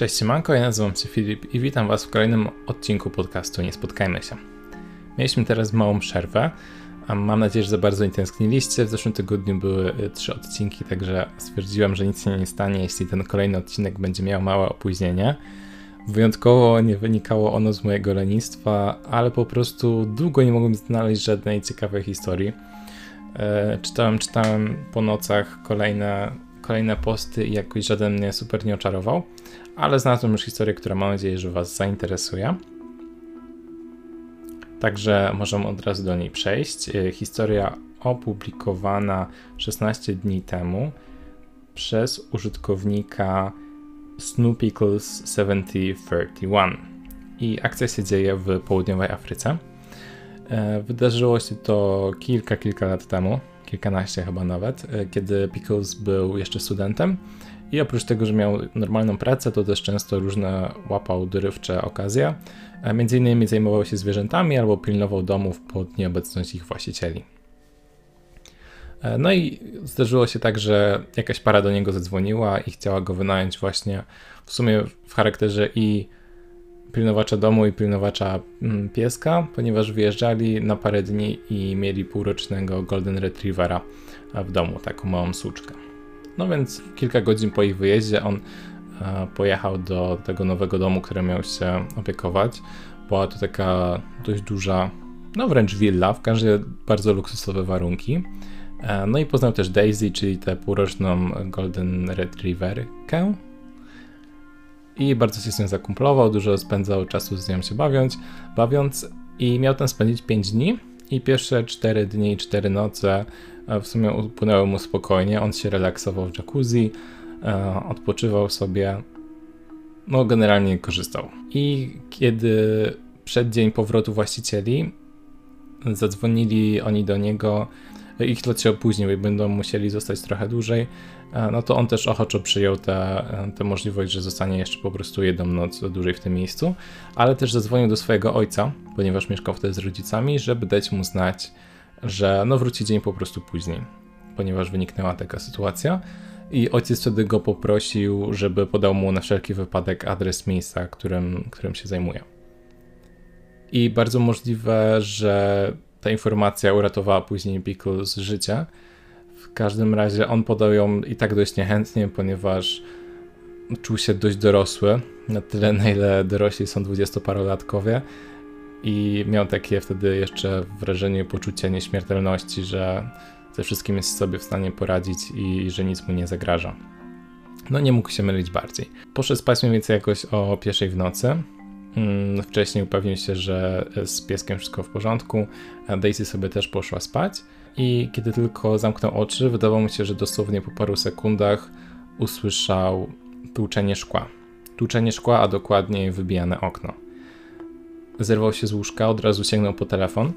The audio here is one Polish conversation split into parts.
Cześć siemanko, ja nazywam się Filip i witam was w kolejnym odcinku podcastu Nie Spotkajmy się. Mieliśmy teraz małą przerwę, a mam nadzieję, że za bardzo nie tęskniliście. W zeszłym tygodniu były y, trzy odcinki, także stwierdziłem, że nic się nie stanie, jeśli ten kolejny odcinek będzie miał małe opóźnienie. Wyjątkowo nie wynikało ono z mojego lenistwa, ale po prostu długo nie mogłem znaleźć żadnej ciekawej historii. E, czytałem, czytałem po nocach kolejne, kolejne posty i jakoś żaden mnie super nie oczarował, ale znalazłem już historię, która mam nadzieję, że Was zainteresuje. Także możemy od razu do niej przejść. E, historia opublikowana 16 dni temu przez użytkownika Snoopicles 7031 i akcja się dzieje w południowej Afryce. E, wydarzyło się to kilka, kilka lat temu, kilkanaście chyba nawet, e, kiedy Pickles był jeszcze studentem i oprócz tego, że miał normalną pracę, to też często różne łapał dorywcze okazje. E, między innymi zajmował się zwierzętami albo pilnował domów pod nieobecność ich właścicieli. No i zdarzyło się tak, że jakaś para do niego zadzwoniła i chciała go wynająć właśnie w sumie w charakterze i pilnowacza domu i pilnowacza mm, pieska, ponieważ wyjeżdżali na parę dni i mieli półrocznego Golden Retrievera w domu, taką małą suczkę. No więc kilka godzin po ich wyjeździe on pojechał do tego nowego domu, który miał się opiekować. Była to taka dość duża, no wręcz willa, w każdej bardzo luksusowe warunki. No i poznał też Daisy, czyli tę półroczną Golden Retrieverkę, i bardzo się z nią zakumplował, dużo spędzał czasu z nią się bawiąc, bawiąc i miał tam spędzić 5 dni. I pierwsze 4 dni i 4 noce w sumie upłynęły mu spokojnie, on się relaksował w jacuzzi, e, odpoczywał sobie, no generalnie korzystał. I kiedy przed dzień powrotu właścicieli zadzwonili oni do niego, ich lot się opóźnił i będą musieli zostać trochę dłużej, E, no to on też ochoczo przyjął tę możliwość, że zostanie jeszcze po prostu jedną noc dłużej w tym miejscu, ale też zadzwonił do swojego ojca, ponieważ mieszkał wtedy z rodzicami, żeby dać mu znać, że no wróci dzień po prostu później, ponieważ wyniknęła taka sytuacja. I ojciec wtedy go poprosił, żeby podał mu na wszelki wypadek adres miejsca, którym, którym się zajmuje. I bardzo możliwe, że ta informacja uratowała później Pickles życie, w każdym razie on podał ją i tak dość niechętnie, ponieważ czuł się dość dorosły, na tyle na ile dorośli są dwudziestoparolatkowie i miał takie wtedy jeszcze wrażenie, poczucie nieśmiertelności, że ze wszystkim jest sobie w stanie poradzić i że nic mu nie zagraża. No nie mógł się mylić bardziej. Poszedł spać mniej więcej jakoś o pierwszej w nocy. Mm, wcześniej upewnił się, że z pieskiem wszystko w porządku. Daisy sobie też poszła spać i kiedy tylko zamknął oczy, wydawało mu się, że dosłownie po paru sekundach usłyszał tłuczenie szkła. Tłuczenie szkła, a dokładniej wybijane okno. Zerwał się z łóżka, od razu sięgnął po telefon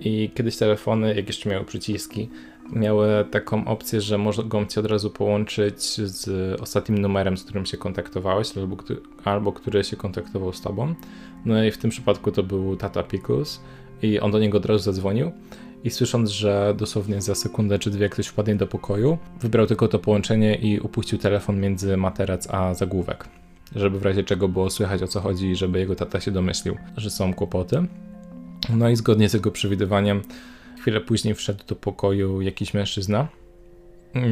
i kiedyś telefony, jak jeszcze miały przyciski, miały taką opcję, że mogą cię od razu połączyć z ostatnim numerem, z którym się kontaktowałeś, albo, albo który się kontaktował z tobą. No i w tym przypadku to był tata Pickles i on do niego od razu zadzwonił i słysząc, że dosłownie za sekundę czy dwie ktoś wpadnie do pokoju, wybrał tylko to połączenie i upuścił telefon między materac a zagłówek, żeby w razie czego było słychać o co chodzi żeby jego tata się domyślił, że są kłopoty. No i zgodnie z jego przewidywaniem, chwilę później wszedł do pokoju jakiś mężczyzna.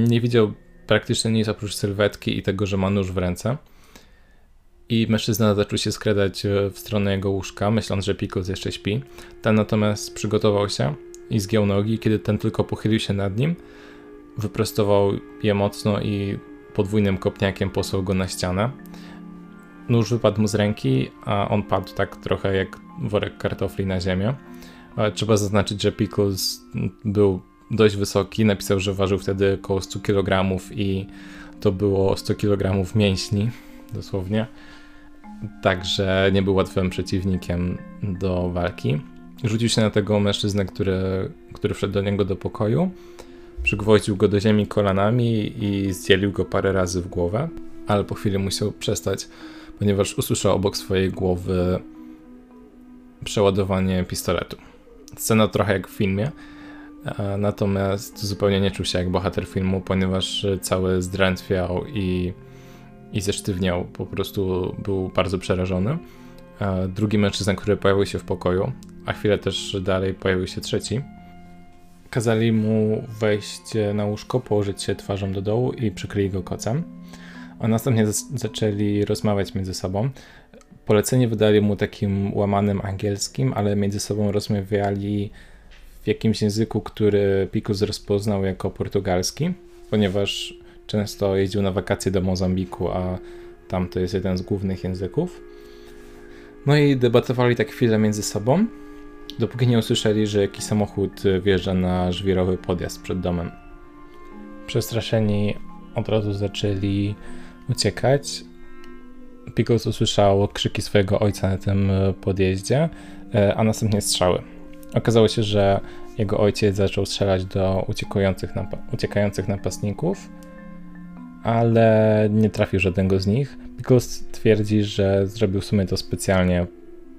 Nie widział praktycznie nic oprócz sylwetki i tego, że ma nóż w ręce. I mężczyzna zaczął się skradać w stronę jego łóżka, myśląc, że Pickles jeszcze śpi. Ten natomiast przygotował się i zgiął nogi, kiedy ten tylko pochylił się nad nim, wyprostował je mocno i podwójnym kopniakiem posłał go na ścianę. Nóż wypadł mu z ręki, a on padł tak trochę jak worek kartofli na ziemię. Trzeba zaznaczyć, że Pickles był dość wysoki, napisał, że ważył wtedy około 100 kg i to było 100 kg mięśni, dosłownie. Także nie był łatwym przeciwnikiem do walki. Rzucił się na tego mężczyznę, który, który wszedł do niego do pokoju, przygwoździł go do ziemi kolanami i zdzielił go parę razy w głowę, ale po chwili musiał przestać, ponieważ usłyszał obok swojej głowy przeładowanie pistoletu. Scena trochę jak w filmie, natomiast zupełnie nie czuł się jak bohater filmu, ponieważ cały zdrętwiał i i zesztywniał, po prostu był bardzo przerażony. Drugi mężczyzna, który pojawił się w pokoju, a chwilę też dalej pojawił się trzeci. Kazali mu wejść na łóżko, położyć się twarzą do dołu i przykryli go kocem. A następnie zaczęli rozmawiać między sobą. Polecenie wydali mu takim łamanym angielskim, ale między sobą rozmawiali w jakimś języku, który Picus rozpoznał jako portugalski, ponieważ często jeździł na wakacje do Mozambiku, a tam to jest jeden z głównych języków. No i debatowali tak chwilę między sobą, dopóki nie usłyszeli, że jakiś samochód wjeżdża na żwirowy podjazd przed domem. Przestraszeni od razu zaczęli uciekać. Pickles usłyszał krzyki swojego ojca na tym podjeździe, e, a następnie strzały. Okazało się, że jego ojciec zaczął strzelać do uciekających, uciekających napastników, ale nie trafił żadnego z nich. Pickles twierdzi, że zrobił w sumie to specjalnie,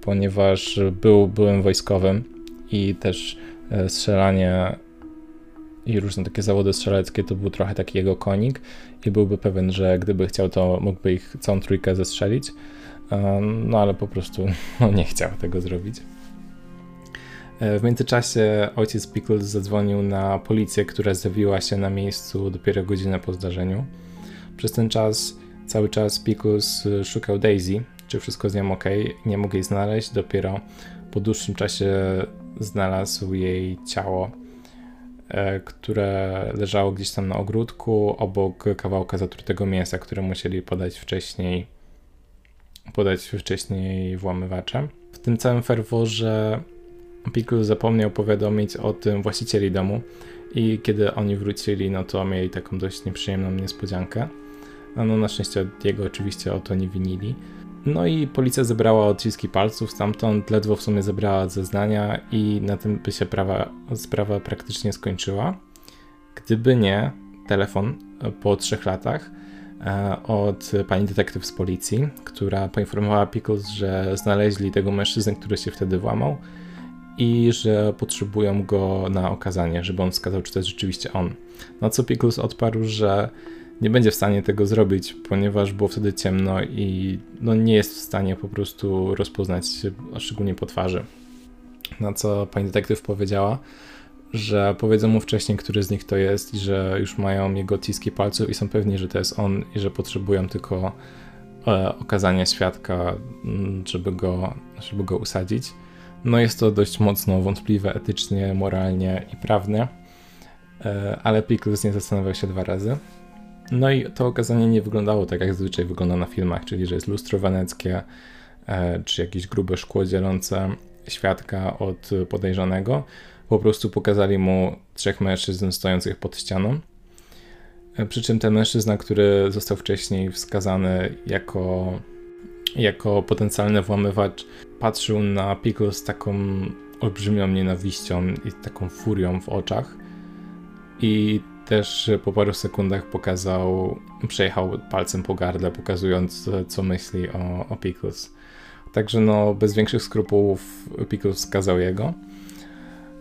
ponieważ był byłym wojskowym i też e, strzelanie i różne takie zawody strzeleckie to był trochę taki jego konik i byłby pewien, że gdyby chciał, to mógłby ich całą trójkę zestrzelić. No ale po prostu no, nie chciał tego zrobić. E, w międzyczasie ojciec Pickles zadzwonił na policję, która zjawiła się na miejscu dopiero godzinę po zdarzeniu. Przez ten czas cały czas Pickles szukał Daisy, czy wszystko z nią ok, nie mógł jej znaleźć. Dopiero po dłuższym czasie znalazł jej ciało, e, które leżało gdzieś tam na ogródku, obok kawałka zatrutego mięsa, które musieli podać wcześniej podać wcześniej włamywacze. W tym całym ferworze Pickle zapomniał powiadomić o tym właścicieli domu i kiedy oni wrócili, no to mieli taką dość nieprzyjemną niespodziankę. No, no na szczęście jego oczywiście o to nie winili. No i policja zebrała odciski palców stamtąd, ledwo w sumie zebrała zeznania i na tym by się prawa, sprawa praktycznie skończyła. Gdyby nie telefon po trzech latach e, od pani detektyw z policji, która poinformowała Pickles, że znaleźli tego mężczyznę, który się wtedy włamał i że potrzebują go na okazanie, żeby on wskazał, czy to jest rzeczywiście on. Na co Pickles odparł, że nie będzie w stanie tego zrobić, ponieważ było wtedy ciemno i no, nie jest w stanie po prostu rozpoznać, szczególnie po twarzy. Na co pani detektyw powiedziała, że powiedzą mu wcześniej, który z nich to jest i że już mają jego odciski palców i są pewni, że to jest on i że potrzebują tylko e, okazania świadka, mm, żeby go, żeby go usadzić. No jest to dość mocno wątpliwe etycznie, moralnie i prawnie, e, ale Pickles nie zastanawiał się dwa razy. No i to okazanie nie wyglądało tak, jak zazwyczaj wygląda na filmach, czyli że jest lustro weneckie, e, czy jakieś grube szkło dzielące świadka od podejrzanego. Po prostu pokazali mu trzech mężczyzn stojących pod ścianą. E, przy czym ten mężczyzna, który został wcześniej wskazany jako, jako potencjalny włamywacz, patrzył na Pickles z taką olbrzymią nienawiścią i taką furią w oczach. I też po paru sekundach pokazał, przejechał palcem po gardle, pokazując, co myśli o, o Pickles. Także no, bez większych skrupułów Pickles wskazał jego.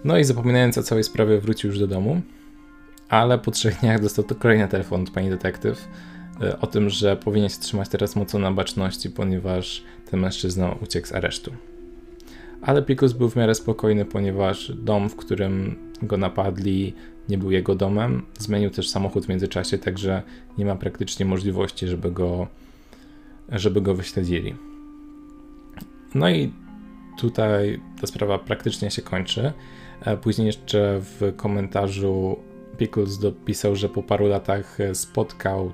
No i zapominając o całej sprawie, wrócił już do domu, ale po trzech dniach dostał to kolejny telefon od pani detektyw e, o tym, że powinien się trzymać teraz mocno na baczności, ponieważ ten mężczyzna uciekł z aresztu. Ale Pickles był w miarę spokojny, ponieważ dom, w którym go napadli, nie był jego domem. Zmienił też samochód w międzyczasie, także nie ma praktycznie możliwości, żeby go, żeby go wyśledzili. No i tutaj ta sprawa praktycznie się kończy. Później jeszcze w komentarzu Pickles dopisał, że po paru latach spotkał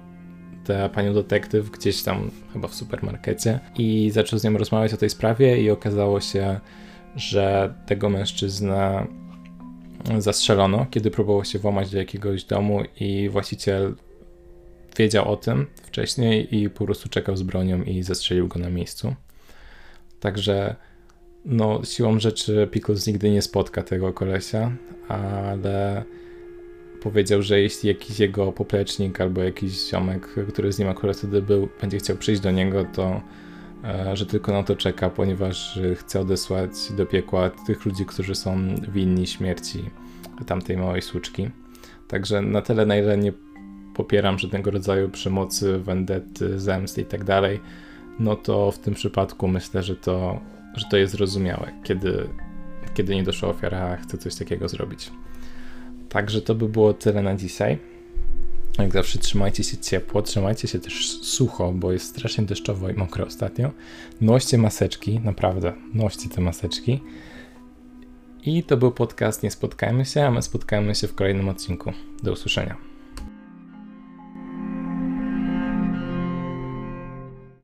tę panią detektyw gdzieś tam chyba w supermarkecie i zaczął z nią rozmawiać o tej sprawie i okazało się, że tego mężczyznę zastrzelono, kiedy próbował się włamać do jakiegoś domu i właściciel wiedział o tym wcześniej i po prostu czekał z bronią i zastrzelił go na miejscu. Także no, siłą rzeczy Pickles nigdy nie spotka tego kolesia, ale powiedział, że jeśli jakiś jego poplecznik albo jakiś ziomek, który z nim akurat wtedy był, będzie chciał przyjść do niego, to że tylko na to czeka, ponieważ e, chce odesłać do piekła tych ludzi, którzy są winni śmierci tamtej małej słuczki. Także na tyle, na ile nie popieram żadnego rodzaju przemocy, vendetty, zemsty i tak dalej, no to w tym przypadku myślę, że to, że to jest zrozumiałe, kiedy, kiedy nie doszła ofiara chce coś takiego zrobić. Także to by było tyle na dzisiaj. Jak zawsze trzymajcie się ciepło, trzymajcie się też sucho, bo jest strasznie deszczowo i mokro ostatnio. Noście maseczki, naprawdę, noście te maseczki. I to był podcast Nie Spotkajmy się, a my spotkajmy się w kolejnym odcinku. Do usłyszenia.